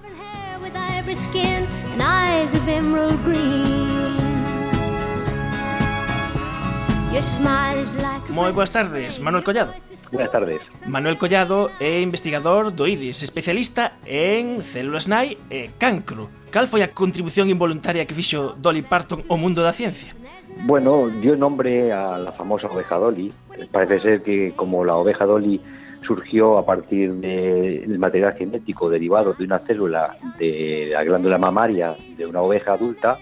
Moi boas tardes, Manuel Collado. Buenas tardes. Manuel Collado é investigador do IDIS, especialista en células nai e cancro. Cal foi a contribución involuntaria que fixo Dolly Parton ao mundo da ciencia? Bueno, dio nombre a la famosa oveja Dolly. Parece ser que como la oveja Dolly surgió a partir del material genético derivado de una célula de la glándula mamaria de una oveja adulta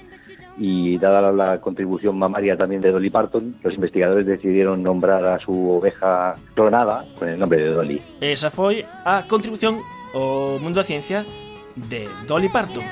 y dada la contribución mamaria también de Dolly Parton, los investigadores decidieron nombrar a su oveja clonada con el nombre de Dolly. Esa fue a contribución ao mundo da ciencia de Dolly Parton.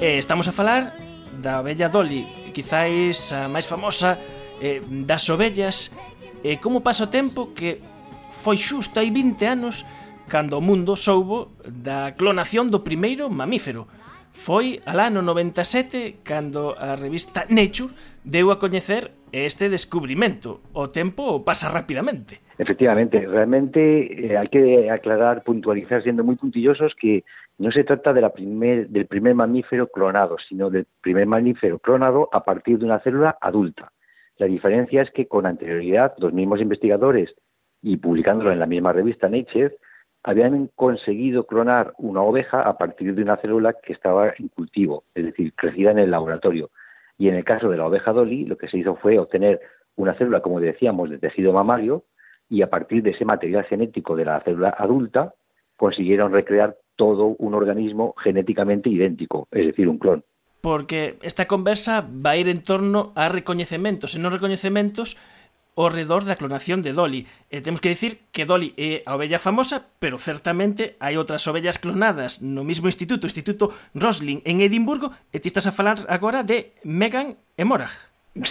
Eh, estamos a falar da ovella Dolly, quizáis a máis famosa eh, das ovellas. Eh, como pasa o tempo que foi xusto hai 20 anos cando o mundo soubo da clonación do primeiro mamífero. Foi alá no 97 cando a revista Nature deu a coñecer este descubrimento. O tempo pasa rapidamente. Efectivamente, realmente eh, hai que aclarar, puntualizar, sendo moi puntillosos, que no se trata del primer mamífero clonado, sino del primer mamífero clonado a partir de una célula adulta. La diferencia es que con anterioridad los mismos investigadores y publicándolo en la misma revista Nature habían conseguido clonar una oveja a partir de una célula que estaba en cultivo, es decir, crecida en el laboratorio. Y en el caso de la oveja Dolly, lo que se hizo fue obtener una célula, como decíamos, de tejido mamario, y a partir de ese material genético de la célula adulta, consiguieron recrear todo un organismo genéticamente idéntico, es decir, un clon. Porque esta conversa va a ir en torno a recoñecementos e non recoñecementos ao redor da clonación de Dolly. E temos que dicir que Dolly é a ovella famosa, pero certamente hai outras ovellas clonadas no mismo instituto, Instituto Roslin en Edimburgo, e ti estás a falar agora de Megan e Morag.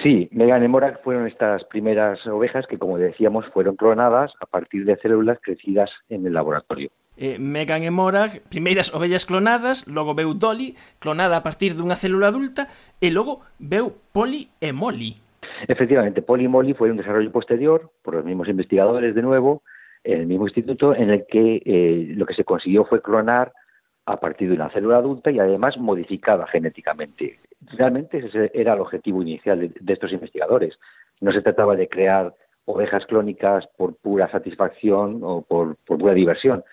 Sí, Megan e Morag fueron estas primeras ovejas que, como decíamos, fueron clonadas a partir de células crecidas en el laboratorio. eh, Megan e Mora, primeiras ovellas clonadas, logo veu Dolly, clonada a partir dunha célula adulta, e logo veu Polly e Molly. Efectivamente, Polly e Molly foi un desarrollo posterior, por os mismos investigadores de nuevo, en el mismo instituto, en el que eh, lo que se consiguió fue clonar a partir de una célula adulta y además modificada genéticamente. Realmente ese era el objetivo inicial de, de estos investigadores. No se trataba de crear ovejas clónicas por pura satisfacción o por, por pura diversión,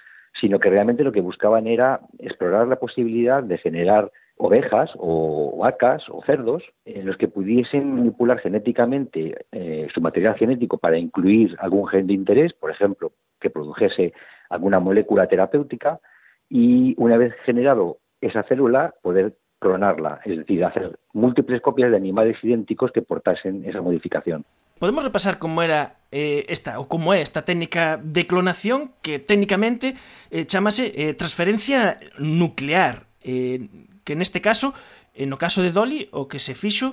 sino que realmente lo que buscaban era explorar la posibilidad de generar ovejas o vacas o cerdos en los que pudiesen manipular genéticamente eh, su material genético para incluir algún gen de interés, por ejemplo, que produjese alguna molécula terapéutica y una vez generado esa célula poder clonarla, es decir, hacer múltiples copias de animales idénticos que portasen esa modificación. Podemos repasar como era eh, esta ou como é esta técnica de clonación que técnicamente eh, chamase eh, transferencia nuclear, eh, que neste caso, eh, no caso de Dolly, o que se fixo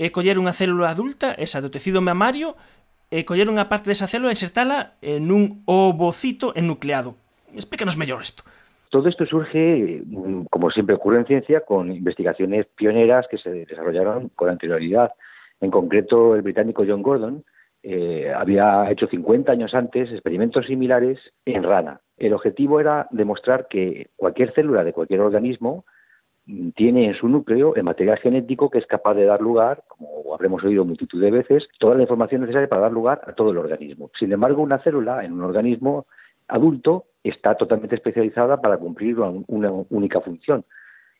é coller unha célula adulta, esa do tecido mamario, e coller unha parte desa célula e insertala eh, nun ovocito enucleado. Explícanos mellor isto. Todo esto surge, como siempre ocurre en ciencia, con investigaciones pioneras que se desarrollaron con anterioridad En concreto, el británico John Gordon eh, había hecho 50 años antes experimentos similares en rana. El objetivo era demostrar que cualquier célula de cualquier organismo tiene en su núcleo el material genético que es capaz de dar lugar, como habremos oído multitud de veces, toda la información necesaria para dar lugar a todo el organismo. Sin embargo, una célula en un organismo adulto está totalmente especializada para cumplir una, una única función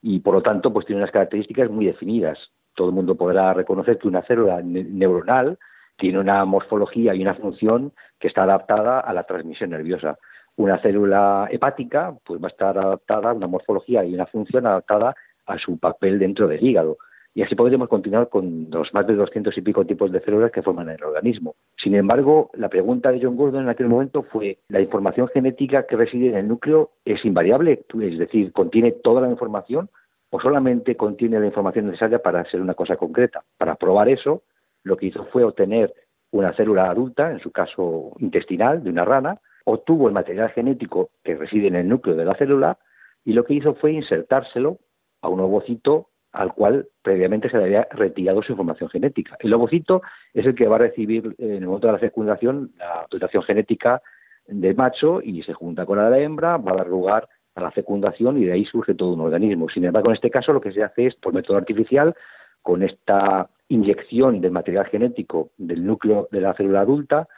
y, por lo tanto, pues tiene unas características muy definidas. Todo el mundo podrá reconocer que una célula neuronal tiene una morfología y una función que está adaptada a la transmisión nerviosa una célula hepática pues va a estar adaptada a una morfología y una función adaptada a su papel dentro del hígado. Y así podríamos continuar con los más de 200 y pico tipos de células que forman el organismo. Sin embargo, la pregunta de John Gordon en aquel momento fue, ¿la información genética que reside en el núcleo es invariable? Es decir, ¿contiene toda la información o solamente contiene la información necesaria para ser una cosa concreta? Para probar eso, lo que hizo fue obtener una célula adulta, en su caso intestinal, de una rana, obtuvo el material genético que reside en el núcleo de la célula y lo que hizo fue insertárselo a un ovocito al cual previamente se le había retirado su información genética. El ovocito es el que va a recibir en el momento de la fecundación la dotación genética del macho y se junta con la de la hembra, va a dar lugar a la fecundación y de ahí surge todo un organismo. Sin embargo, en este caso lo que se hace es por método artificial, con esta inyección del material genético del núcleo de la célula adulta,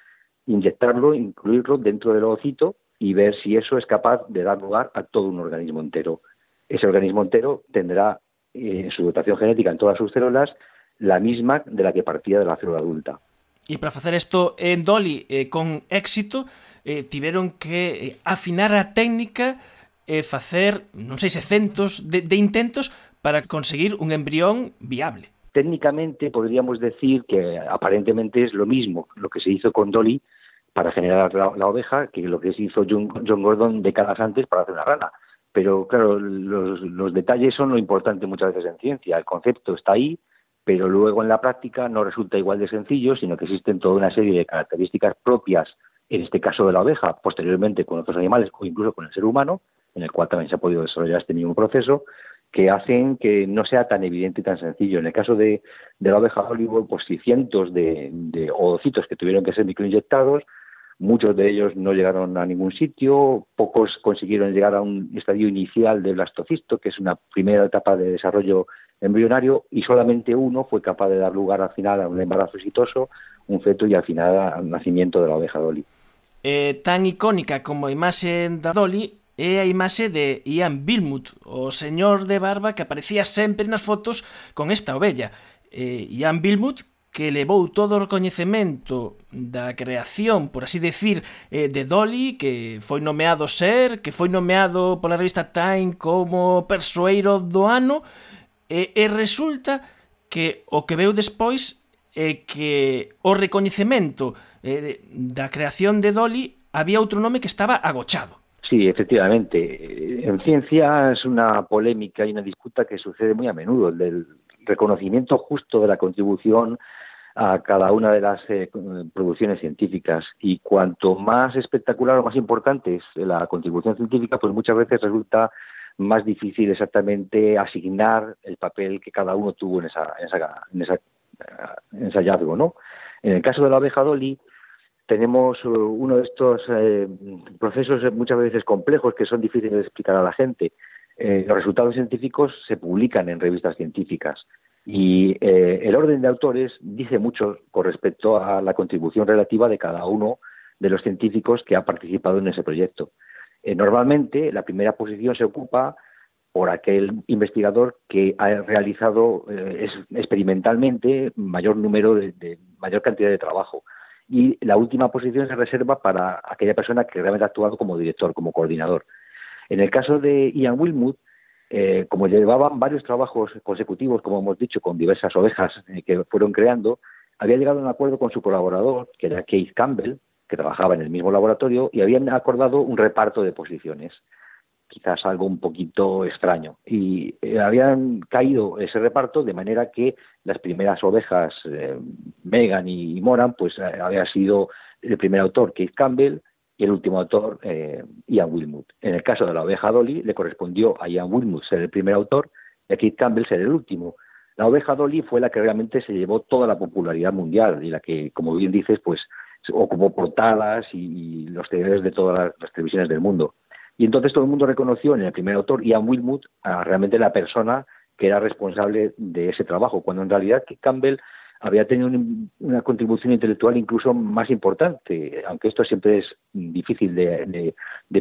inyectarlo, incluirlo dentro del ovocito y ver si eso es capaz de dar lugar a todo un organismo entero. Ese organismo entero tendrá eh, en su dotación genética en todas sus células la misma de la que partía de la célula adulta. E para facer isto en Dolly eh, con éxito, eh, tiveron que eh, afinar a técnica eh, facer, non sei se centos de, de intentos para conseguir un embrión viable. Técnicamente podríamos decir que aparentemente es lo mismo lo que se hizo con Dolly para generar la, oveja que lo que se hizo John, John, Gordon décadas antes para hacer una rana. Pero claro, los, los detalles son lo importante muchas veces en ciencia. El concepto está ahí, pero luego en la práctica no resulta igual de sencillo, sino que existen toda una serie de características propias, en este caso de la oveja, posteriormente con otros animales o incluso con el ser humano, en el cual también se ha podido desarrollar este mismo proceso, que hacen que no sea tan evidente y tan sencillo. En el caso de, de la oveja Hollywood, pues si cientos de, de que tuvieron que ser microinyectados, muchos de ellos no llegaron a ningún sitio, pocos consiguieron llegar a un estadio inicial del blastocisto, que es una primera etapa de desarrollo embrionario, y solamente uno fue capaz de dar lugar al final a un embarazo exitoso, un feto y al final al nacimiento de la oveja Dolly. Eh, tan icónica como a imaxe da Dolly é a imaxe de Ian Bilmut, o señor de barba que aparecía sempre nas fotos con esta ovella. Eh, Ian Bilmut que levou todo o recoñecemento da creación, por así decir, eh, de Dolly, que foi nomeado ser, que foi nomeado pola revista Time como persoeiro do ano, e, e resulta que o que veu despois é que o recoñecemento eh, da creación de Dolly había outro nome que estaba agochado. Sí, efectivamente. En ciencia es una polémica y una disputa que sucede muy a menudo, el del reconocimiento justo de la contribución a cada una de las eh, producciones científicas. Y cuanto más espectacular o más importante es la contribución científica, pues muchas veces resulta más difícil exactamente asignar el papel que cada uno tuvo en, esa, en, esa, en, esa, en ese hallazgo. ¿no? En el caso de la abeja Dolly, tenemos uh, uno de estos eh, procesos muchas veces complejos que son difíciles de explicar a la gente. Eh, los resultados científicos se publican en revistas científicas y eh, el orden de autores dice mucho con respecto a la contribución relativa de cada uno de los científicos que ha participado en ese proyecto. Eh, normalmente la primera posición se ocupa por aquel investigador que ha realizado eh, experimentalmente mayor número de, de mayor cantidad de trabajo y la última posición se reserva para aquella persona que realmente ha actuado como director, como coordinador. En el caso de Ian Wilmut, eh, como llevaban varios trabajos consecutivos, como hemos dicho, con diversas ovejas eh, que fueron creando, había llegado a un acuerdo con su colaborador, que era Keith Campbell, que trabajaba en el mismo laboratorio, y habían acordado un reparto de posiciones quizás algo un poquito extraño. Y eh, habían caído ese reparto de manera que las primeras ovejas, eh, Megan y, Moran, pues eh, había sido el primer autor Keith Campbell y el último autor eh, Ian Wilmut. En el caso de la oveja Dolly le correspondió a Ian Wilmut ser el primer autor y a Keith Campbell ser el último. La oveja Dolly fue la que realmente se llevó toda la popularidad mundial y la que, como bien dices, pues ocupó portadas y, los televisores de todas las televisiones del mundo. Y entonces todo el mundo reconoció en el primer autor, Ian Wilmut, a realmente la persona que era responsable de ese trabajo, cuando en realidad Campbell había tenido un, una contribución intelectual incluso más importante, aunque esto siempre es difícil de,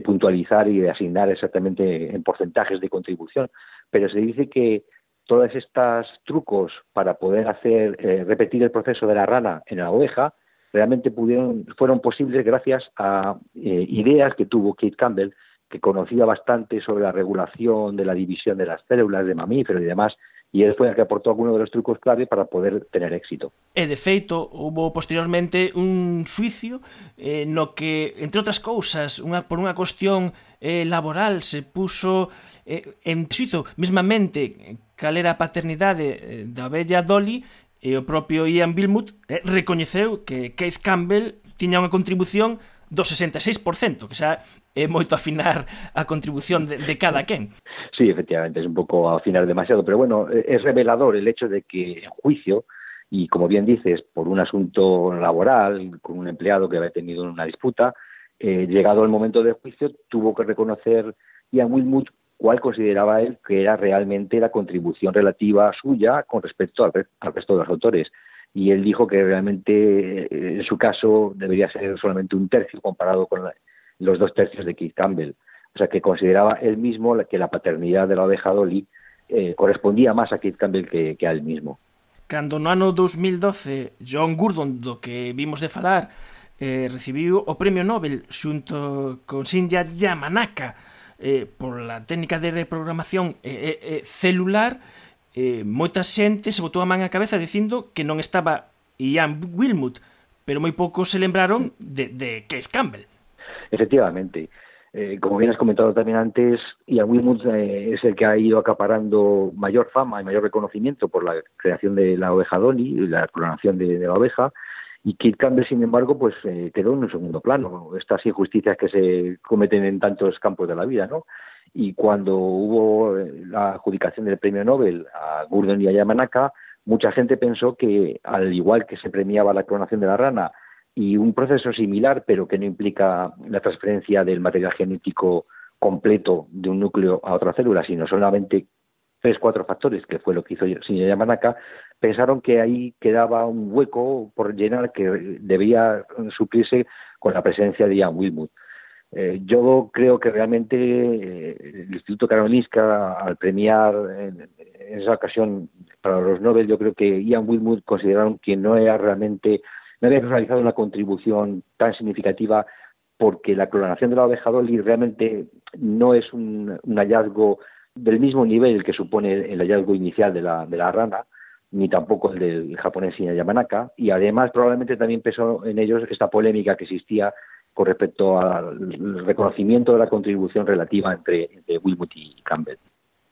puntualizar y de asignar exactamente en porcentajes de contribución, pero se dice que todos estos trucos para poder hacer eh, repetir el proceso de la rana en la oveja realmente pudieron fueron posibles gracias a eh, ideas que tuvo Kate Campbell que conocía bastante sobre la regulación de la división de las células de mamíferos y demás, e él foi el que aportou algunos de los trucos clave para poder tener éxito. E de feito, houbo posteriormente un suicio eh, no que, entre outras cousas, unha, por unha cuestión eh, laboral se puso eh, en suizo mesmamente cal era a paternidade eh, da bella Dolly e o propio Ian Wilmut eh, recoñeceu que Keith Campbell tiña unha contribución do 66%, que xa é moito afinar a contribución de, cada quen. Sí, efectivamente, es un poco afinar demasiado, pero bueno, es revelador el hecho de que en juicio, y como bien dices, por un asunto laboral, con un empleado que había tenido una disputa, eh, llegado el momento del juicio, tuvo que reconocer Ian Wilmut cuál consideraba él que era realmente la contribución relativa suya con respecto al, al resto de los autores y él dijo que realmente eh, en su caso debería ser solamente un tercio comparado con los dos tercios de Keith Campbell. O sea, que consideraba él mismo que la paternidad de la oveja Dolly eh, correspondía más a Keith Campbell que, que a él mismo. Cando no ano 2012 John Gurdon, do que vimos de falar, eh, recibiu o Premio Nobel xunto con Shinya Yamanaka eh, por la técnica de reprogramación eh, eh, eh celular eh, moita se botou a man a cabeza dicindo que non estaba Ian Wilmut, pero moi poucos se lembraron de, Keith Campbell. Efectivamente. Eh, como bien has comentado también antes, Ian Wilmut eh, es el que ha ido acaparando mayor fama y mayor reconocimiento por la creación de la oveja Dolly la clonación de, de la oveja. Y Keith Campbell, sin embargo, pues eh, quedó en un segundo plano. Estas injusticias que se cometen en tantos campos de la vida, ¿no? Y cuando hubo la adjudicación del premio Nobel a Gurdon y a Yamanaka, mucha gente pensó que, al igual que se premiaba la clonación de la rana y un proceso similar, pero que no implica la transferencia del material genético completo de un núcleo a otra célula, sino solamente tres, cuatro factores, que fue lo que hizo Shinya Yamanaka, pensaron que ahí quedaba un hueco por llenar que debía suplirse con la presencia de Ian Wilmut. Eh, yo creo que realmente eh, el Instituto Karolinska, al premiar en, esa ocasión para los Nobel, yo creo que Ian Wilmut consideraron que no era realmente, no había realizado una contribución tan significativa porque la clonación de la oveja Dolly realmente no es un, hallazgo del mismo nivel que supone el hallazgo inicial de la, de la rana, ni tampoco el del japonés Yamanaka, y además probablemente también pesó en ellos esta polémica que existía con respecto al reconocimiento de la contribución relativa entre, entre Wilmut y Campbell.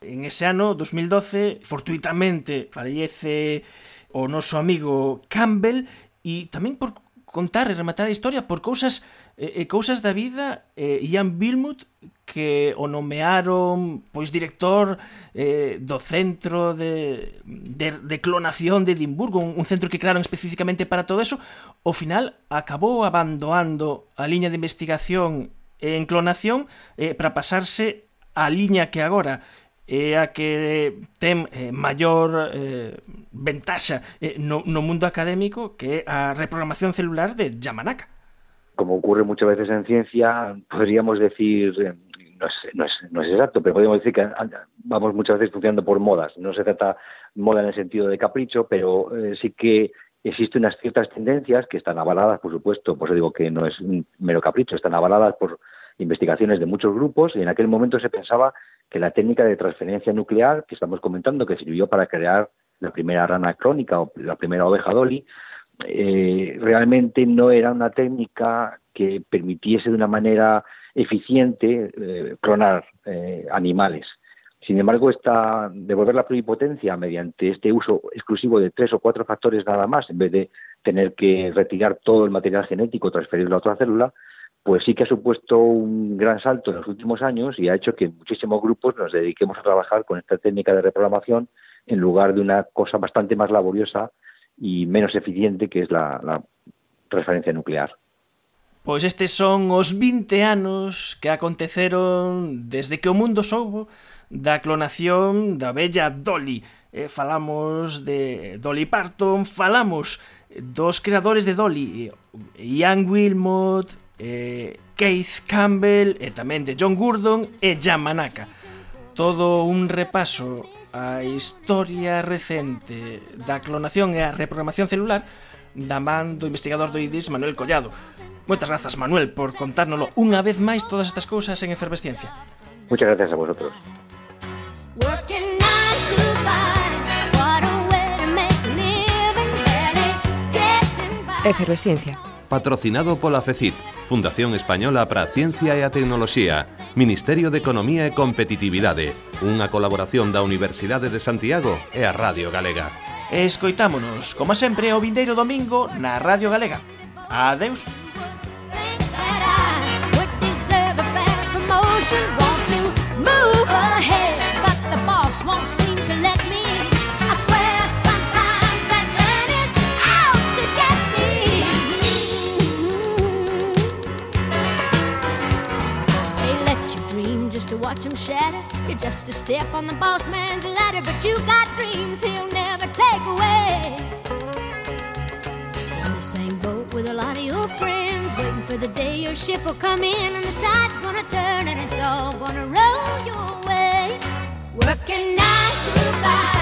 En ese ano, 2012, fortuitamente fallece o noso amigo Campbell e tamén por contar e rematar a historia por cousas e eh, cousas da vida eh, Ian Bilmut que o nomearon pois director eh, do centro de, de, de clonación de Edimburgo, un, un centro que crearon especificamente para todo eso, ao final acabou abandonando a liña de investigación en clonación eh, para pasarse a liña que agora é a que ten eh, maior eh, ventaxa eh, no, mundo académico que a reprogramación celular de Yamanaka. Como ocurre muchas veces en ciencia, podríamos decir eh, no es, no, es, no es exacto, pero podemos decir que vamos muchas veces funcionando por modas. No se trata moda en el sentido de capricho, pero eh, sí que existen unas ciertas tendencias que están avaladas, por supuesto, por eso digo que no es mero capricho, están avaladas por investigaciones de muchos grupos y en aquel momento se pensaba que la técnica de transferencia nuclear que estamos comentando, que sirvió para crear la primera rana crónica o la primera oveja Dolly, eh, realmente no era una técnica que permitiese de una manera eficiente eh, clonar eh, animales. Sin embargo, esta, devolver la pluripotencia mediante este uso exclusivo de tres o cuatro factores nada más, en vez de tener que retirar todo el material genético, transferirlo a otra célula, pues sí que ha supuesto un gran salto en los últimos años y ha hecho que muchísimos grupos nos dediquemos a trabajar con esta técnica de reprogramación en lugar de una cosa bastante más laboriosa y menos eficiente que es la, la referencia nuclear. Pois estes son os 20 anos que aconteceron desde que o mundo soubo da clonación da bella Dolly. Eh, falamos de Dolly Parton, falamos dos creadores de Dolly, eh, Ian Wilmot, eh, Keith Campbell e tamén de John Gurdon e Yamanaka. Todo un repaso a historia recente da clonación e a reprogramación celular da man do investigador do IDIS Manuel Collado. Moitas grazas, Manuel, por contárnoslo unha vez máis todas estas cousas en efervesciencia. Muchas gracias a vosotros. Efervesciencia Patrocinado pola FECIT, Fundación Española para a Ciencia e a Tecnoloxía, Ministerio de Economía e Competitividade, unha colaboración da Universidade de Santiago e a Radio Galega. Escoitámonos, como sempre, o vindeiro domingo na Radio Galega. Adeus. Just a step on the boss man's ladder, but you got dreams he'll never take away. In the same boat with a lot of your friends, waiting for the day your ship will come in and the tide's gonna turn and it's all gonna roll your way. Working nine to five.